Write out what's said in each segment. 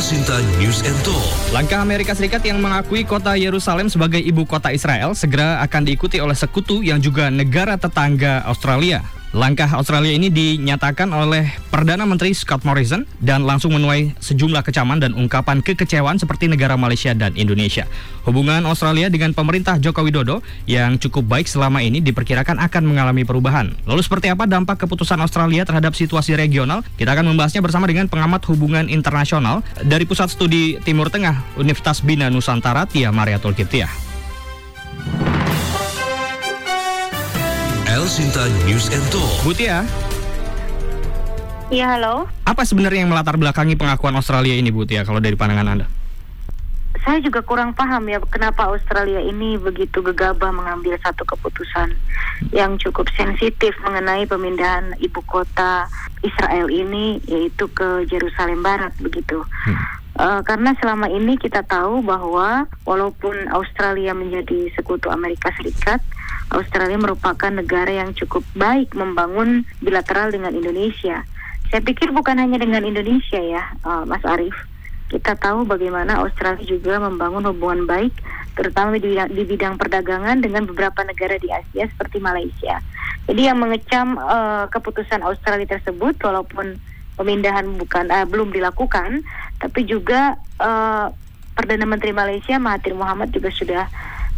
Sinta News and Talk. Langkah Amerika Serikat yang mengakui kota Yerusalem sebagai ibu kota Israel segera akan diikuti oleh sekutu yang juga negara tetangga Australia. Langkah Australia ini dinyatakan oleh Perdana Menteri Scott Morrison dan langsung menuai sejumlah kecaman dan ungkapan kekecewaan seperti negara Malaysia dan Indonesia. Hubungan Australia dengan pemerintah Joko Widodo yang cukup baik selama ini diperkirakan akan mengalami perubahan. Lalu seperti apa dampak keputusan Australia terhadap situasi regional? Kita akan membahasnya bersama dengan pengamat hubungan internasional dari Pusat Studi Timur Tengah Universitas Bina Nusantara Tia Mariatul Kiptiah. El Sinta News and Talk. Bu Tia, Iya, halo. apa sebenarnya yang melatar belakangi pengakuan Australia ini Bu Tia kalau dari pandangan Anda? Saya juga kurang paham ya kenapa Australia ini begitu gegabah mengambil satu keputusan yang cukup sensitif mengenai pemindahan ibu kota Israel ini yaitu ke Yerusalem Barat begitu. Eh, karena selama ini kita tahu bahwa walaupun Australia menjadi sekutu Amerika Serikat, Australia merupakan negara yang cukup baik membangun bilateral dengan Indonesia. Saya pikir bukan hanya dengan Indonesia ya, eh, Mas Arief. Kita tahu bagaimana Australia juga membangun hubungan baik, terutama di bidang, di bidang perdagangan dengan beberapa negara di Asia seperti Malaysia. Jadi yang mengecam eh, keputusan Australia tersebut, walaupun pemindahan bukan eh, belum dilakukan, tapi juga eh, Perdana Menteri Malaysia Mahathir Muhammad juga sudah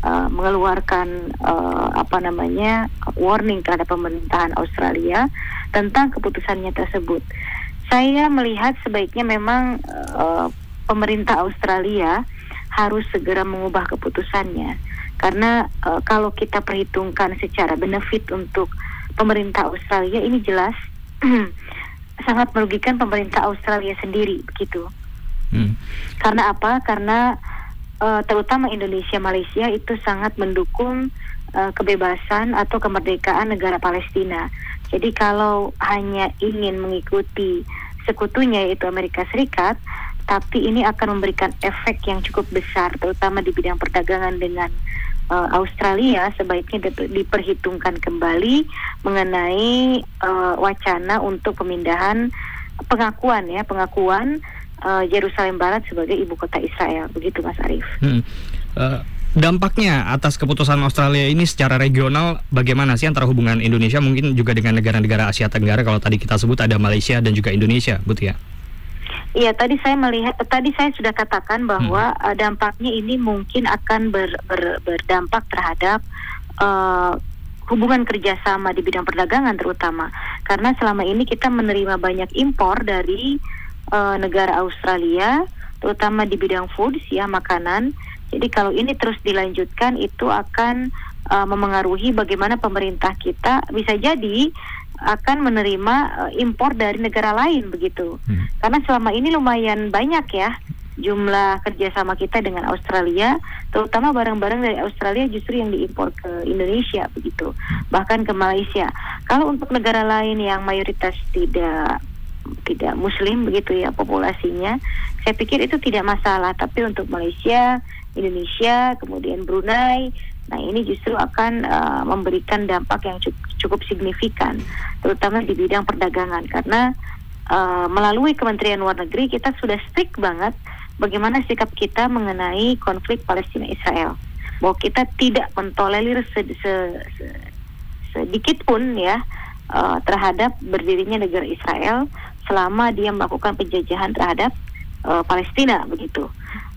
uh, mengeluarkan uh, apa namanya warning terhadap pemerintahan Australia tentang keputusannya tersebut. Saya melihat sebaiknya memang uh, pemerintah Australia harus segera mengubah keputusannya karena uh, kalau kita perhitungkan secara benefit untuk pemerintah Australia ini jelas sangat merugikan pemerintah Australia sendiri begitu. Hmm. Karena apa? Karena uh, terutama Indonesia Malaysia itu sangat mendukung uh, kebebasan atau kemerdekaan negara Palestina. Jadi kalau hanya ingin mengikuti sekutunya yaitu Amerika Serikat, tapi ini akan memberikan efek yang cukup besar terutama di bidang perdagangan dengan uh, Australia sebaiknya dip- diperhitungkan kembali mengenai uh, wacana untuk pemindahan pengakuan ya, pengakuan uh, Yerusalem Barat sebagai ibu kota Israel. Begitu Mas Arief. Hmm. Eh, dampaknya atas keputusan Australia ini secara regional bagaimana sih antara hubungan Indonesia mungkin juga dengan negara-negara Asia Tenggara kalau tadi kita sebut ada Malaysia dan juga Indonesia, Bu Tia? Iya, tadi saya melihat, tadi saya sudah katakan bahwa uh, dampaknya ini mungkin akan ber, ber, berdampak terhadap uh, hubungan kerjasama di bidang perdagangan terutama, karena selama ini kita menerima banyak impor dari uh, negara Australia, terutama di bidang foods ya makanan. Jadi kalau ini terus dilanjutkan itu akan uh, memengaruhi bagaimana pemerintah kita bisa jadi akan menerima uh, impor dari negara lain begitu. Hmm. Karena selama ini lumayan banyak ya jumlah kerjasama kita dengan Australia, terutama barang-barang dari Australia justru yang diimpor ke Indonesia begitu, bahkan ke Malaysia. Kalau untuk negara lain yang mayoritas tidak tidak Muslim begitu ya populasinya, saya pikir itu tidak masalah. Tapi untuk Malaysia, Indonesia, kemudian Brunei, nah ini justru akan uh, memberikan dampak yang cukup, cukup signifikan, terutama di bidang perdagangan karena uh, melalui Kementerian Luar Negeri kita sudah strict banget bagaimana sikap kita mengenai konflik Palestina Israel. Bahwa kita tidak mentolerir se se- se- sedikit pun ya uh, terhadap berdirinya negara Israel selama dia melakukan penjajahan terhadap uh, Palestina begitu.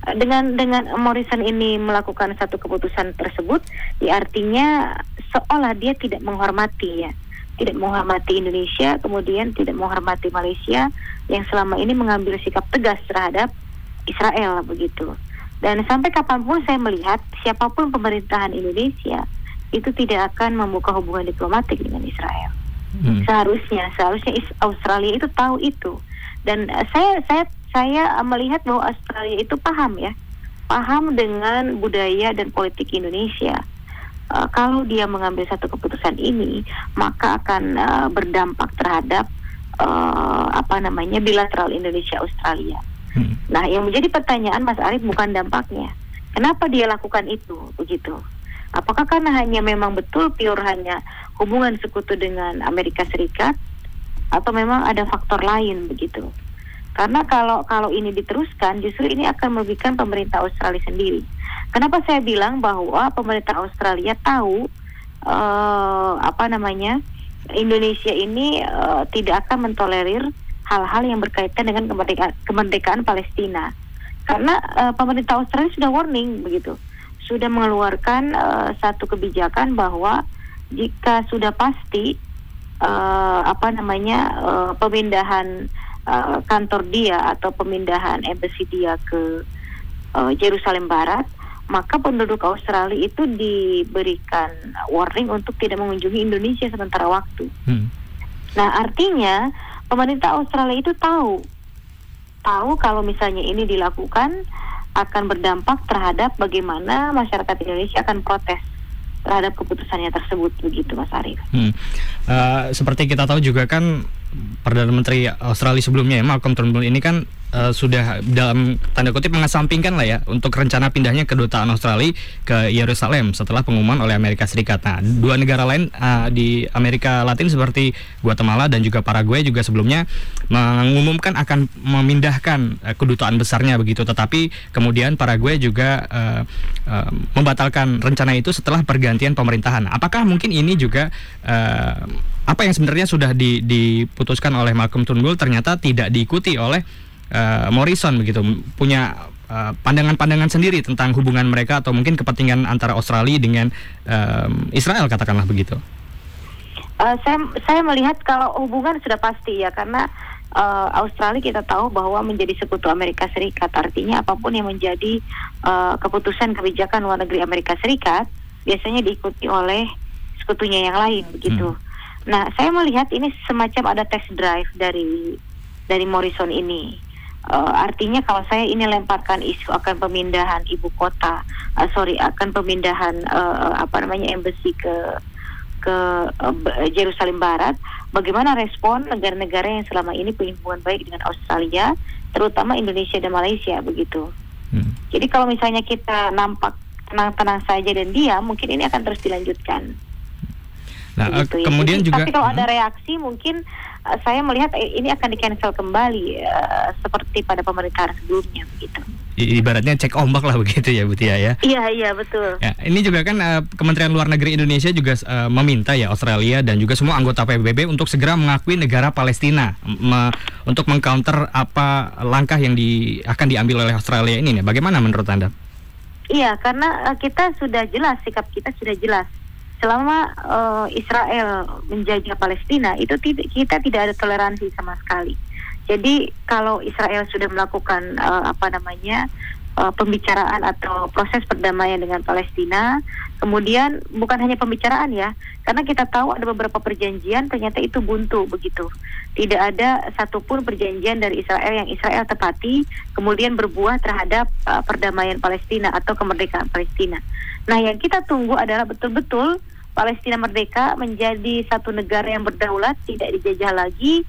Uh, Dengan dengan Morrison ini melakukan satu keputusan tersebut, ya artinya seolah dia tidak menghormati ya, tidak menghormati Indonesia, kemudian tidak menghormati Malaysia yang selama ini mengambil sikap tegas terhadap Israel begitu. Dan sampai kapan pun saya melihat siapa pun pemerintahan Indonesia itu tidak akan membuka hubungan diplomatik dengan Israel. Hmm. Seharusnya, seharusnya Australia itu tahu itu. Dan eh, saya saya saya eh, melihat bahwa Australia itu paham ya, paham dengan budaya dan politik Indonesia. Eh, kalau dia mengambil satu keputusan ini, maka akan eh, berdampak terhadap eh, apa namanya bilateral Indonesia Australia. Hmm. Nah, yang menjadi pertanyaan Mas Arief bukan dampaknya. Kenapa dia lakukan itu begitu? Apakah karena hanya memang betul pure hanya hubungan sekutu dengan Amerika Serikat atau memang ada faktor lain begitu? Karena kalau kalau ini diteruskan, justru ini akan merugikan pemerintah Australia sendiri. Kenapa saya bilang bahwa pemerintah Australia tahu uh, apa namanya Indonesia ini uh, tidak akan mentolerir hal-hal yang berkaitan dengan kemerdekaan, kemerdekaan Palestina. Karena uh, pemerintah Australia sudah warning begitu, sudah mengeluarkan uh, satu kebijakan bahwa jika sudah pasti uh, apa namanya uh, pemindahan uh, kantor dia atau pemindahan embassy dia ke uh, Jerusalem Barat, maka penduduk Australia itu diberikan warning untuk tidak mengunjungi Indonesia sementara waktu. Hmm. Nah, artinya pemerintah Australia itu tahu tahu kalau misalnya ini dilakukan akan berdampak terhadap bagaimana masyarakat Indonesia akan protes terhadap keputusannya tersebut begitu Mas Arief. Hmm. Uh, seperti kita tahu juga kan Perdana Menteri Australia sebelumnya ya Malcolm Turnbull ini kan uh, sudah dalam tanda kutip mengesampingkan lah ya untuk rencana pindahnya kedutaan Australia ke Yerusalem setelah pengumuman oleh Amerika Serikat. Nah, dua negara lain uh, di Amerika Latin seperti Guatemala dan juga Paraguay juga sebelumnya mengumumkan akan memindahkan uh, kedutaan besarnya begitu, tetapi kemudian Paraguay juga uh, uh, membatalkan rencana itu setelah pergantian pemerintahan. Apakah mungkin ini juga uh, apa yang sebenarnya sudah di, diputuskan oleh Malcolm Turnbull ternyata tidak diikuti oleh uh, Morrison begitu punya pandangan eh, pandangan-pandangan sendiri tentang hubungan mereka atau mungkin kepentingan antara Australia dengan um, Israel katakanlah begitu. Uh, saya saya melihat kalau hubungan sudah pasti ya karena uh, Australia kita tahu bahwa menjadi sekutu Amerika Serikat artinya apa pun yang menjadi uh, keputusan kebijakan luar negeri Amerika Serikat biasanya diikuti oleh sekutunya yang lain begitu. Hmm. Nah, saya melihat ini semacam ada test drive dari dari Morrison ini. Uh, artinya kalau saya ini lemparkan isu akan pemindahan ibu kota, uh, sorry akan pemindahan uh, apa namanya embassy ke ke uh, Jerusalem Barat, bagaimana respon negara-negara yang selama ini punya hubungan baik dengan Australia, terutama Indonesia dan Malaysia begitu. Hmm. Jadi kalau misalnya kita nampak tenang-tenang saja dan dia, mungkin ini akan terus dilanjutkan. Nah, gitu, ya. kemudian Jadi, juga tapi kalau ada reaksi mungkin uh, saya melihat eh, ini akan di cancel kembali uh, seperti pada pemerintahan sebelumnya begitu. Ibaratnya cek ombak lah begitu ya Bu Tia ya. Iya iya betul. Ya, ini juga kan uh, Kementerian Luar Negeri Indonesia juga uh, meminta ya Australia dan juga semua anggota PBB untuk segera mengakui negara Palestina me untuk mengcounter apa langkah yang di akan diambil oleh Australia ini nih. Bagaimana menurut Anda? Iya, karena uh, kita sudah jelas sikap kita sudah jelas selama uh, Israel menjajah Palestina itu kita tidak ada toleransi sama sekali. Jadi kalau Israel sudah melakukan uh, apa namanya uh, pembicaraan atau proses perdamaian dengan Palestina, kemudian bukan hanya pembicaraan ya, karena kita tahu ada beberapa perjanjian ternyata itu buntu begitu. Tidak ada satupun perjanjian dari Israel yang Israel tepati kemudian berbuah terhadap uh, perdamaian Palestina atau kemerdekaan Palestina. Nah, yang kita tunggu adalah betul-betul Palestina merdeka menjadi satu negara yang berdaulat, tidak dijajah lagi.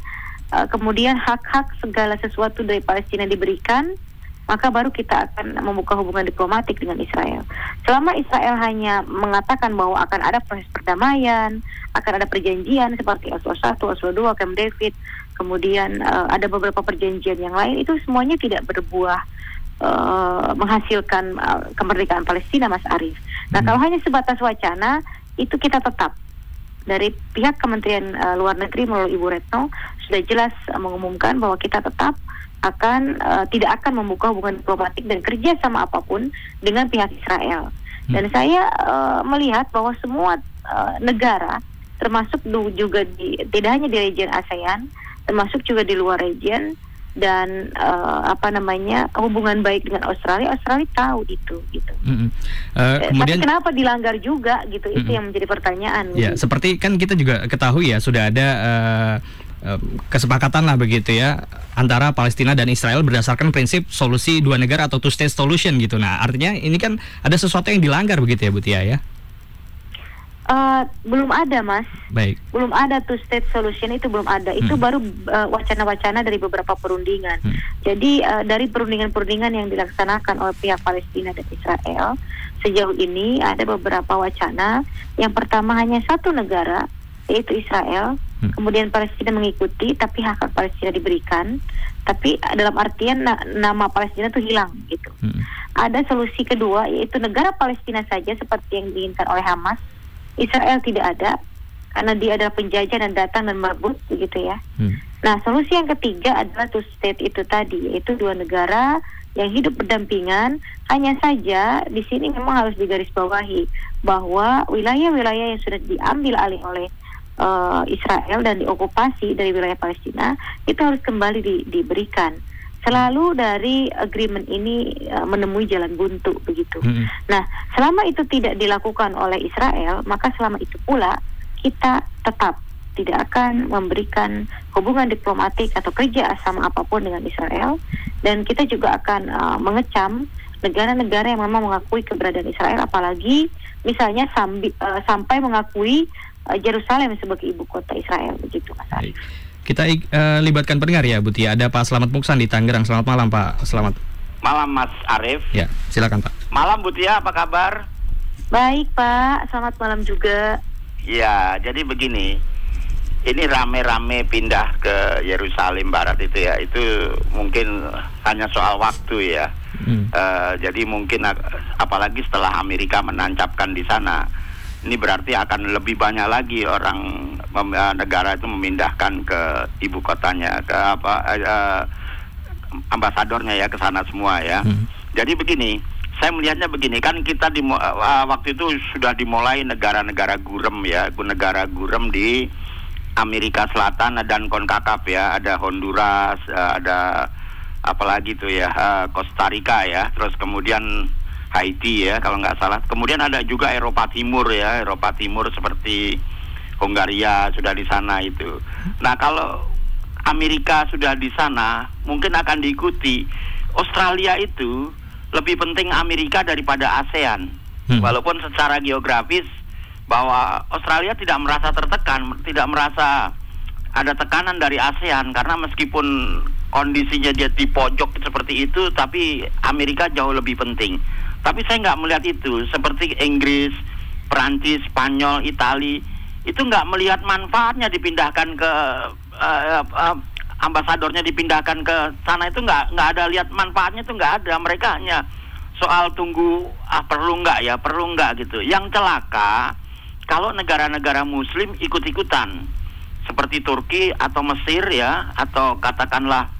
Uh, kemudian hak-hak segala sesuatu dari Palestina diberikan, maka baru kita akan membuka hubungan diplomatik dengan Israel. Selama Israel hanya mengatakan bahwa akan ada proses perdamaian, akan ada perjanjian seperti Oslo 1, Oslo 2, Camp David, kemudian uh, ada beberapa perjanjian yang lain, itu semuanya tidak berbuah uh, menghasilkan uh, kemerdekaan Palestina, Mas Arief. Nah, hmm. kalau hanya sebatas wacana, itu kita tetap dari pihak Kementerian uh, Luar Negeri melalui Ibu Retno sudah jelas uh, mengumumkan bahwa kita tetap akan uh, tidak akan membuka hubungan diplomatik dan kerja sama apa pun dengan pihak Israel. Hmm. Dan saya uh, melihat bahwa semua uh, negara termasuk juga di tidak hanya di region ASEAN, termasuk juga di luar region dan uh, apa namanya hubungan baik dengan Australia Australia tahu itu gitu mm -hmm. uh, kemudian tapi kenapa dilanggar juga gitu mm -hmm. itu yang menjadi pertanyaan ya gitu. seperti kan kita juga ketahui ya sudah ada uh, kesepakatan lah begitu ya antara Palestina dan Israel berdasarkan prinsip solusi dua negara atau two state solution gitu nah artinya ini kan ada sesuatu yang dilanggar begitu ya Bu Tia ya Uh, belum ada, Mas. Baik. Belum ada two state solution itu belum ada. Itu hmm. baru uh, wacana-wacana dari beberapa perundingan. Hmm. Jadi uh, dari perundingan-perundingan yang dilaksanakan oleh pihak Palestina dan Israel sejauh ini ada beberapa wacana. Yang pertama hanya satu negara yaitu Israel Hmm. Kemudian Palestina mengikuti, tapi hak hak Palestina diberikan, tapi dalam artian na nama Palestina itu hilang gitu. Hmm. Ada solusi kedua yaitu negara Palestina saja seperti yang diinginkan oleh Hamas, Israel tidak ada karena dia adalah penjajah dan datang dan merebut begitu ya. Hmm. Nah solusi yang ketiga adalah two state itu tadi yaitu dua negara yang hidup berdampingan. Hanya saja di sini memang harus digarisbawahi bahwa wilayah-wilayah yang sudah diambil alih oleh uh, Israel dan diokupasi dari wilayah Palestina itu harus kembali di, diberikan. Selalu dari agreement ini uh, menemui jalan buntu begitu. Hmm. Nah, selama itu tidak dilakukan oleh Israel, maka selama itu pula kita tetap tidak akan memberikan hubungan diplomatik atau kerja sama apa pun dengan Israel dan kita juga akan uh, mengecam negara-negara yang memang mengakui keberadaan Israel apalagi misalnya sambi, uh, sampai mengakui uh, Yerusalem sebagai ibu kota Israel begitu Mas Ari. Kita uh, libatkan pendengar ya Bu Tia. Ada Pak Selamat Muksan di Tangerang. Selamat malam Pak. Selamat. Malam Mas Arief. Ya, silakan Pak. Malam Bu Tia, apa kabar? Baik Pak, selamat malam juga. Ya, jadi begini. Ini rame-rame pindah ke Yerusalem Barat itu ya, itu mungkin hanya soal waktu ya. Hmm. Uh, jadi mungkin apalagi setelah Amerika menancapkan di sana ini berarti akan lebih banyak lagi orang eh, negara itu memindahkan ke ibu kotanya ke apa uh, ambasadornya ya ke sana semua ya. Hmm. Jadi begini, saya melihatnya begini kan kita di uh, waktu itu sudah dimulai negara-negara gurem ya, negara gurem di Amerika Selatan dan Konkakaf ya, ada Honduras, uh, ada apalagi tuh ya, uh, Costa Rica ya, terus kemudian Haiti ya kalau nggak salah. Kemudian ada juga Eropa Timur ya, Eropa Timur seperti Hungaria sudah di sana itu. Nah kalau Amerika sudah di sana, mungkin akan diikuti. Australia itu lebih penting Amerika daripada ASEAN. Hmm. Walaupun secara geografis bahwa Australia tidak merasa tertekan, tidak merasa ada tekanan dari ASEAN karena meskipun kondisinya dia di pojok seperti itu, tapi Amerika jauh lebih penting. Tapi saya nggak melihat itu. Seperti Inggris, Perancis, Spanyol, Itali itu nggak melihat manfaatnya dipindahkan ke uh, uh, ambasadornya dipindahkan ke sana. Itu nggak nggak ada lihat manfaatnya itu nggak ada. Mereka hanya soal tunggu ah perlu nggak ya? Perlu nggak? gitu. Yang celaka kalau negara-negara Muslim ikut-ikutan seperti Turki atau Mesir ya atau katakanlah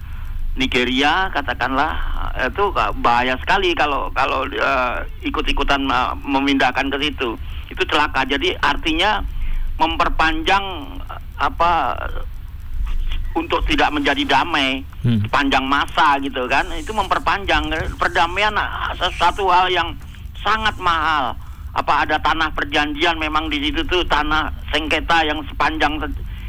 Nigeria katakanlah itu bahaya sekali kalau kalau uh, ikut-ikutan uh, memindahkan ke situ. Itu celaka. Jadi artinya memperpanjang apa untuk tidak menjadi damai hmm. panjang masa gitu kan. Itu memperpanjang. Perdamaian sesuatu hal yang sangat mahal. Apa ada tanah perjanjian memang di situ tuh tanah sengketa yang sepanjang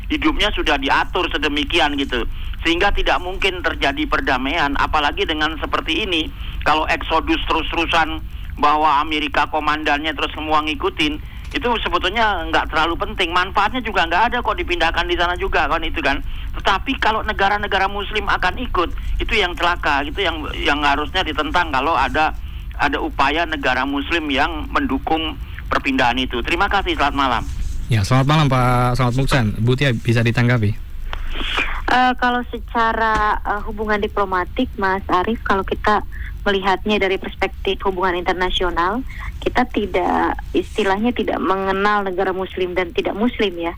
hidupnya sudah diatur sedemikian gitu. Sehingga tidak mungkin terjadi perdamaian apalagi dengan seperti ini. Kalau eksodus terus-terusan bahwa Amerika komandannya terus semua ngikutin itu sebetulnya nggak terlalu penting. Manfaatnya juga nggak ada kok dipindahkan di sana juga kan itu kan. Tetapi kalau negara-negara Muslim akan ikut itu yang celaka itu yang yang harusnya ditentang kalau ada ada upaya negara Muslim yang mendukung perpindahan itu. Terima kasih selamat malam ya selamat malam Pak Selamat Muksan Butia bisa ditanggapi Uh, kalau secara uh, hubungan diplomatik, Mas Arief, kalau kita melihatnya dari perspektif hubungan internasional, kita tidak istilahnya tidak mengenal negara Muslim dan tidak Muslim ya.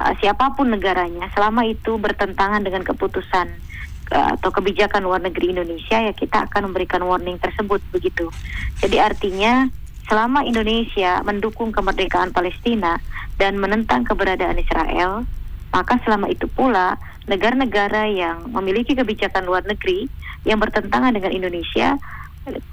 Uh, siapa pun negaranya, selama itu bertentangan dengan keputusan atau kebijakan luar negeri Indonesia, ya kita akan memberikan warning tersebut begitu. Jadi artinya selama Indonesia mendukung kemerdekaan Palestina dan menentang keberadaan Israel, maka selama itu pula negara-negara yang memiliki kebijakan luar negeri yang bertentangan dengan Indonesia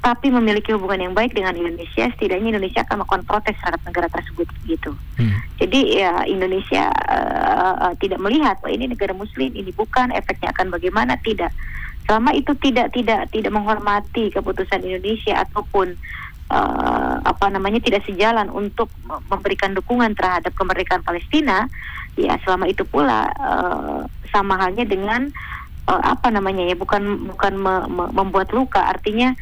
tapi memiliki hubungan yang baik dengan Indonesia, setidaknya Indonesia akan melakukan protes terhadap negara tersebut gitu. Hmm. Jadi ya Indonesia uh, uh, tidak melihat bahwa ini negara Muslim, ini bukan efeknya akan bagaimana tidak. Selama itu tidak tidak tidak menghormati keputusan Indonesia ataupun uh, apa namanya tidak sejalan untuk memberikan dukungan terhadap kemerdekaan Palestina, ya selama itu pula uh, sama halnya dengan uh, apa namanya ya bukan bukan me, me, membuat luka. Artinya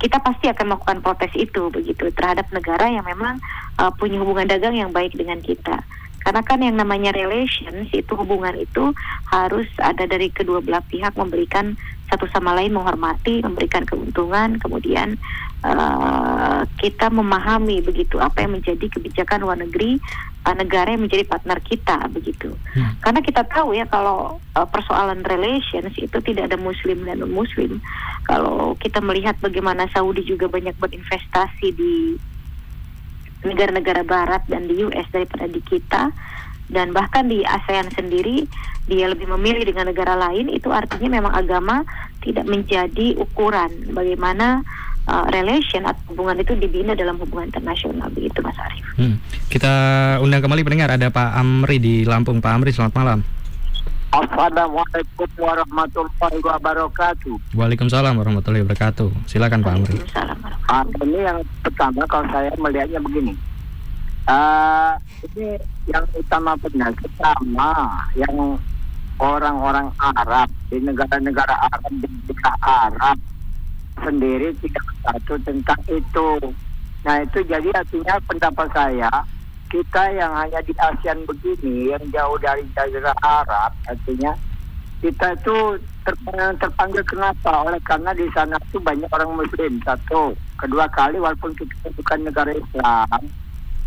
kita pasti akan melakukan protes itu begitu terhadap negara yang memang uh, punya hubungan dagang yang baik dengan kita. Karena kan yang namanya relations itu hubungan itu harus ada dari kedua belah pihak memberikan satu sama lain menghormati, memberikan keuntungan, kemudian uh, kita memahami begitu apa yang menjadi kebijakan luar negeri uh, negara yang menjadi partner kita begitu. Hmm. Karena kita tahu ya kalau uh, persoalan relations itu tidak ada muslim dan non muslim. Kalau kita melihat bagaimana Saudi juga banyak berinvestasi di negara-negara barat dan di US daripada di kita dan bahkan di ASEAN sendiri dia lebih memilih dengan negara lain itu artinya memang agama tidak menjadi ukuran bagaimana uh, relation atau hubungan itu dibina dalam hubungan internasional begitu Mas Arief. Hmm. Kita undang kembali pendengar ada Pak Amri di Lampung. Pak Amri selamat malam. Assalamualaikum warahmatullahi wabarakatuh. Waalaikumsalam warahmatullahi wabarakatuh. Silakan Pak Amri. Uh, ini yang pertama kalau saya melihatnya begini. Uh, ini yang utama benar sama yang orang-orang Arab di negara-negara Arab di negara Arab sendiri tidak satu tentang itu. Nah itu jadi artinya pendapat saya kita yang hanya di ASEAN begini yang jauh dari Jazirah Arab artinya kita itu terpanggil, terpanggil kenapa? Oleh karena di sana itu banyak orang Muslim satu, kedua kali walaupun kita bukan negara Islam,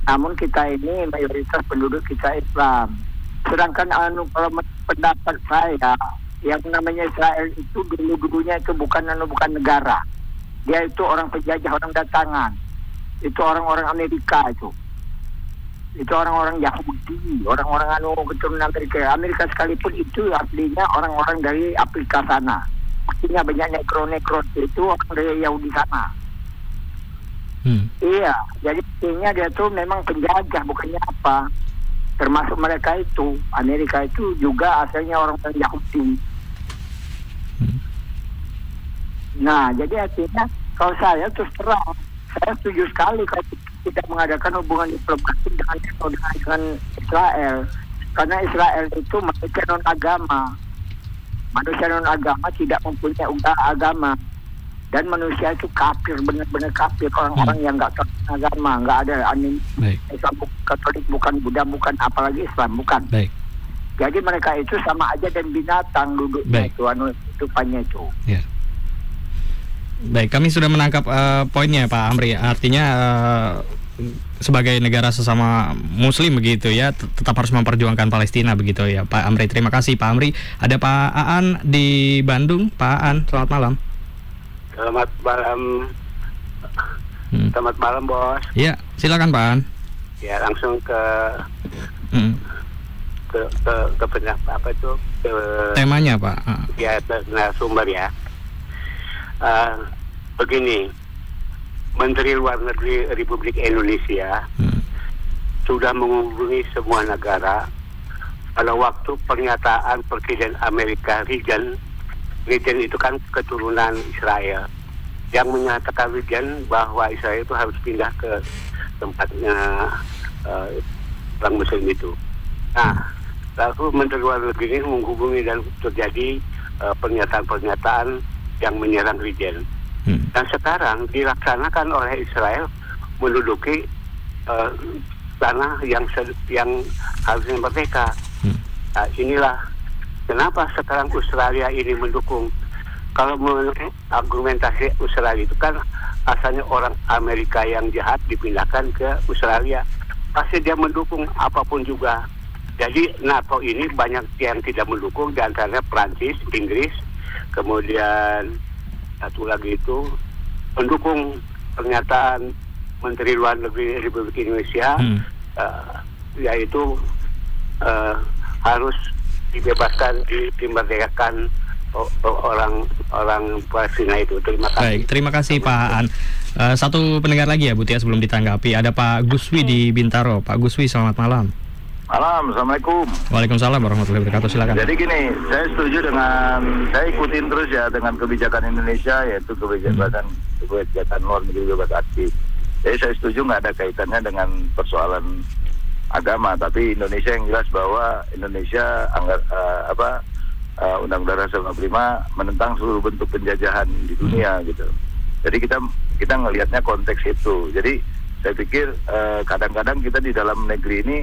namun kita ini mayoritas penduduk kita Islam. Sedangkan anu kalau pendapat saya yang namanya Israel itu dulu-dulunya itu bukan anu bukan negara. Dia itu orang penjajah, orang datangan. Itu orang-orang Amerika itu. Itu orang-orang Yahudi, orang-orang anu keturunan Amerika. Amerika sekalipun itu aslinya orang-orang dari Afrika sana. Artinya banyak nekro-nekro itu orang dari Yahudi sana. Hmm. Iya, jadi artinya dia tuh memang penjajah, bukannya apa. Termasuk mereka itu, Amerika itu juga asalnya orang-orang Yahudi. Nah, jadi artinya kalau saya terus terang, saya setuju sekali kalau tidak mengadakan hubungan diplomatik dengan dengan, dengan Israel. Karena Israel itu manusia non agama. Manusia non agama tidak mempunyai agama. Dan manusia itu kafir, benar-benar kafir. Orang-orang hmm. yang nggak agama, nggak ada anim, Islam Katolik, bukan Buddha, bukan apalagi Islam, bukan. Baik. Jadi mereka itu sama aja dan binatang duduknya Baik. itu, anu, hidupannya itu. Yeah. Baik, kami sudah menangkap uh, poinnya Pak Amri. Artinya uh, sebagai negara sesama Muslim begitu ya, tetap harus memperjuangkan Palestina begitu ya, Pak Amri. Terima kasih Pak Amri. Ada Pak Aan di Bandung. Pak Aan, selamat malam. Selamat malam. Hmm. Selamat malam bos. Ya, silakan Pak Aan. Ya langsung ke hmm. ke ke ke, ke apa itu ke temanya Pak. Ya ke sumber ya uh, begini, Menteri Luar Negeri Republik Indonesia hmm. sudah menghubungi semua negara pada waktu pernyataan Presiden Amerika Reagan, Reagan itu kan keturunan Israel, yang menyatakan Reagan bahwa Israel itu harus pindah ke tempatnya uh, orang Muslim itu. Nah, lalu Menteri Luar Negeri ini menghubungi dan terjadi uh, pernyataan-pernyataan yang menyerang Rijen. Hmm. Dan sekarang dilaksanakan oleh Israel menduduki uh, tanah yang yang harusnya merdeka. Hmm. Nah, inilah kenapa sekarang Australia ini mendukung. Kalau menurut argumentasi Australia itu kan asalnya orang Amerika yang jahat dipindahkan ke Australia. Pasti dia mendukung apa pun juga. Jadi NATO ini banyak yang tidak mendukung, di antaranya Prancis, Inggris, kemudian satu lagi itu mendukung pernyataan Menteri Luar Negeri Republik Indonesia hmm. uh, yaitu uh, harus dibebaskan di, dimerdekakan orang orang Palestina itu. Terima kasih. Baik, terima kasih Pak An. Uh, satu pendengar lagi ya Bu Tia sebelum ditanggapi. Ada Pak Guswi di Bintaro. Pak Guswi, selamat malam. Malam, Assalamualaikum. Waalaikumsalam warahmatullahi wabarakatuh. Silakan. Jadi gini, saya setuju dengan saya ikutin terus ya dengan kebijakan Indonesia yaitu kebijakan hmm. kebijakan luar negeri bebas aktif. Jadi saya setuju nggak ada kaitannya dengan persoalan agama, tapi Indonesia yang jelas bahwa Indonesia anggar uh, apa uh, Undang-Undang Dasar 45 menentang seluruh bentuk penjajahan di dunia hmm. gitu. Jadi kita kita ngelihatnya konteks itu. Jadi saya pikir kadang-kadang uh, kadang -kadang kita di dalam negeri ini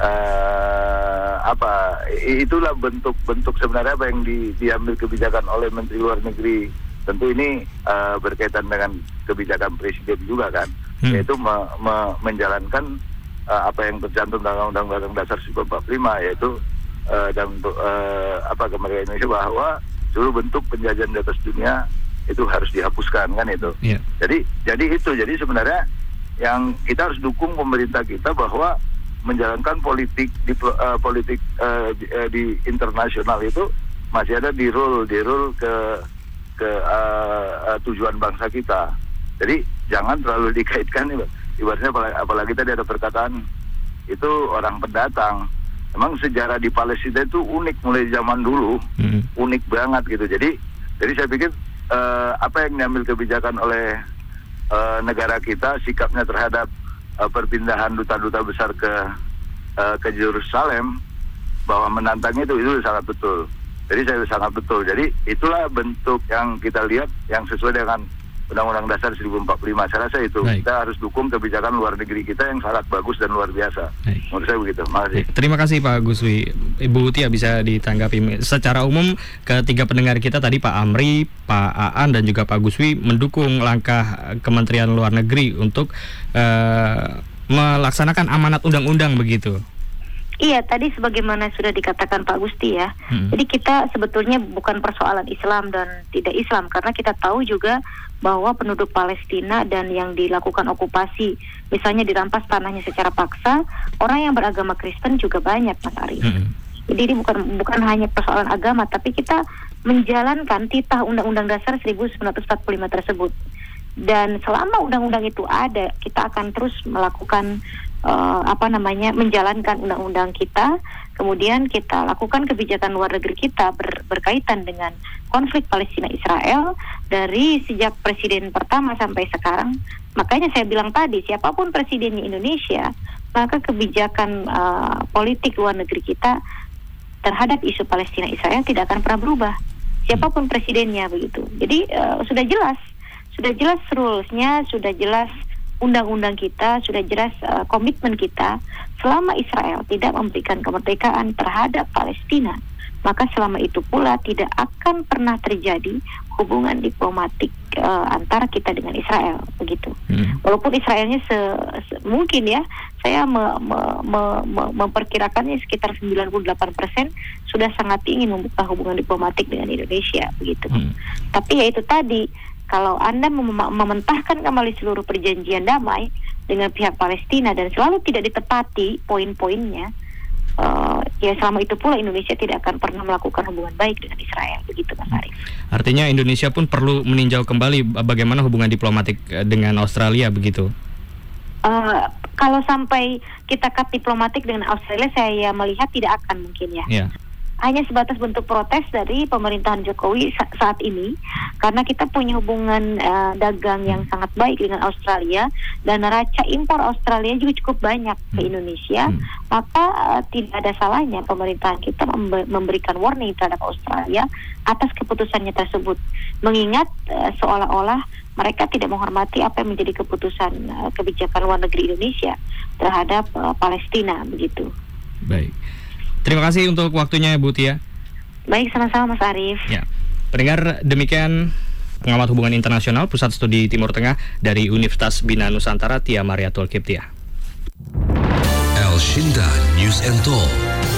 uh, apa itulah bentuk-bentuk sebenarnya apa yang di, diambil kebijakan oleh Menteri Luar Negeri tentu ini uh, berkaitan dengan kebijakan presiden juga kan hmm. yaitu me, me, menjalankan uh, apa yang tercantum dalam Undang-Undang Dasar 1945 yaitu uh, dan uh, apa kemerdekaan Indonesia bahwa seluruh bentuk penjajahan di atas dunia itu harus dihapuskan kan itu. Yeah. Jadi jadi itu jadi sebenarnya yang kita harus dukung pemerintah kita bahwa menjalankan politik di uh, politik uh, di, uh, di internasional itu masih ada di rule di rule ke ke uh, uh, tujuan bangsa kita. Jadi jangan terlalu dikaitkan ibaratnya apalagi, apalagi tadi ada perkataan itu orang pendatang. Emang sejarah di Palestina itu unik mulai zaman dulu, hmm. unik banget gitu. Jadi jadi saya pikir uh, apa yang diambil kebijakan oleh uh, negara kita sikapnya terhadap uh, perpindahan duta-duta besar ke uh, ke Yerusalem bahwa menantangnya itu itu sangat betul. Jadi saya sangat betul. Jadi itulah bentuk yang kita lihat yang sesuai dengan Undang-Undang Dasar 1045. Saya rasa itu Baik. kita harus dukung kebijakan luar negeri kita yang sangat bagus dan luar biasa. Baik. Menurut saya begitu. Makasih. Terima kasih Pak Guswi. Ibu Tia bisa ditanggapi. Secara umum ketiga pendengar kita tadi Pak Amri, Pak Aan dan juga Pak Guswi mendukung langkah Kementerian Luar Negeri untuk uh, melaksanakan amanat undang-undang begitu. Iya, tadi sebagaimana sudah dikatakan Pak Gusti ya. Hmm. Jadi kita sebetulnya bukan persoalan Islam dan tidak Islam karena kita tahu juga bahwa penduduk Palestina dan yang dilakukan okupasi, misalnya dirampas tanahnya secara paksa, orang yang beragama Kristen juga banyak, Mas Arief. Hmm. Jadi ini bukan bukan hanya persoalan agama, tapi kita menjalankan titah Undang-Undang Dasar 1945 tersebut. Dan selama undang-undang itu ada, kita akan terus melakukan uh, apa namanya menjalankan undang-undang kita, kemudian kita lakukan kebijakan luar negeri kita ber, berkaitan dengan konflik Palestina Israel dari sejak presiden pertama sampai sekarang. Makanya saya bilang tadi siapa pun presidennya Indonesia, maka kebijakan uh, politik luar negeri kita terhadap isu Palestina Israel tidak akan pernah berubah. Siapa pun presidennya begitu. Jadi uh, sudah jelas, sudah jelas rulesnya, sudah jelas undang-undang kita sudah jelas uh, komitmen kita selama Israel tidak memberikan kemerdekaan terhadap Palestina maka selama itu pula tidak akan pernah terjadi hubungan diplomatik uh, antara kita dengan Israel begitu. Hmm. Walaupun Israelnya se, se, mungkin ya saya me, me, me, me, memperkirakannya sekitar 98% sudah sangat ingin membuka hubungan diplomatik dengan Indonesia begitu. Hmm. Tapi ya itu tadi kalau Anda mem mementahkan kembali seluruh perjanjian damai dengan pihak Palestina dan selalu tidak ditepati poin-poinnya, uh, ya selama itu pula Indonesia tidak akan pernah melakukan hubungan baik dengan Israel, begitu Mas Arief. Artinya Indonesia pun perlu meninjau kembali bagaimana hubungan diplomatik eh, dengan Australia, begitu? Uh, kalau sampai kita kat diplomatik dengan Australia, saya melihat tidak akan mungkin ya. Yeah hanya sebatas bentuk protes dari pemerintahan Jokowi sa saat ini karena kita punya hubungan uh, dagang yang sangat baik dengan Australia dan neraca impor Australia juga cukup banyak ke hmm. Indonesia hmm. maka uh, tidak ada salahnya pemerintahan kita memberikan warning terhadap Australia atas keputusannya tersebut mengingat uh, seolah-olah mereka tidak menghormati apa yang menjadi keputusan uh, kebijakan luar negeri Indonesia terhadap uh, Palestina begitu. Baik. Terima kasih untuk waktunya Bu Tia. Baik, sama-sama Mas Arief. Ya. Pendengar demikian pengamat hubungan internasional Pusat Studi Timur Tengah dari Universitas Bina Nusantara Tia Mariatul Kiptia. El Shinda News and Talk.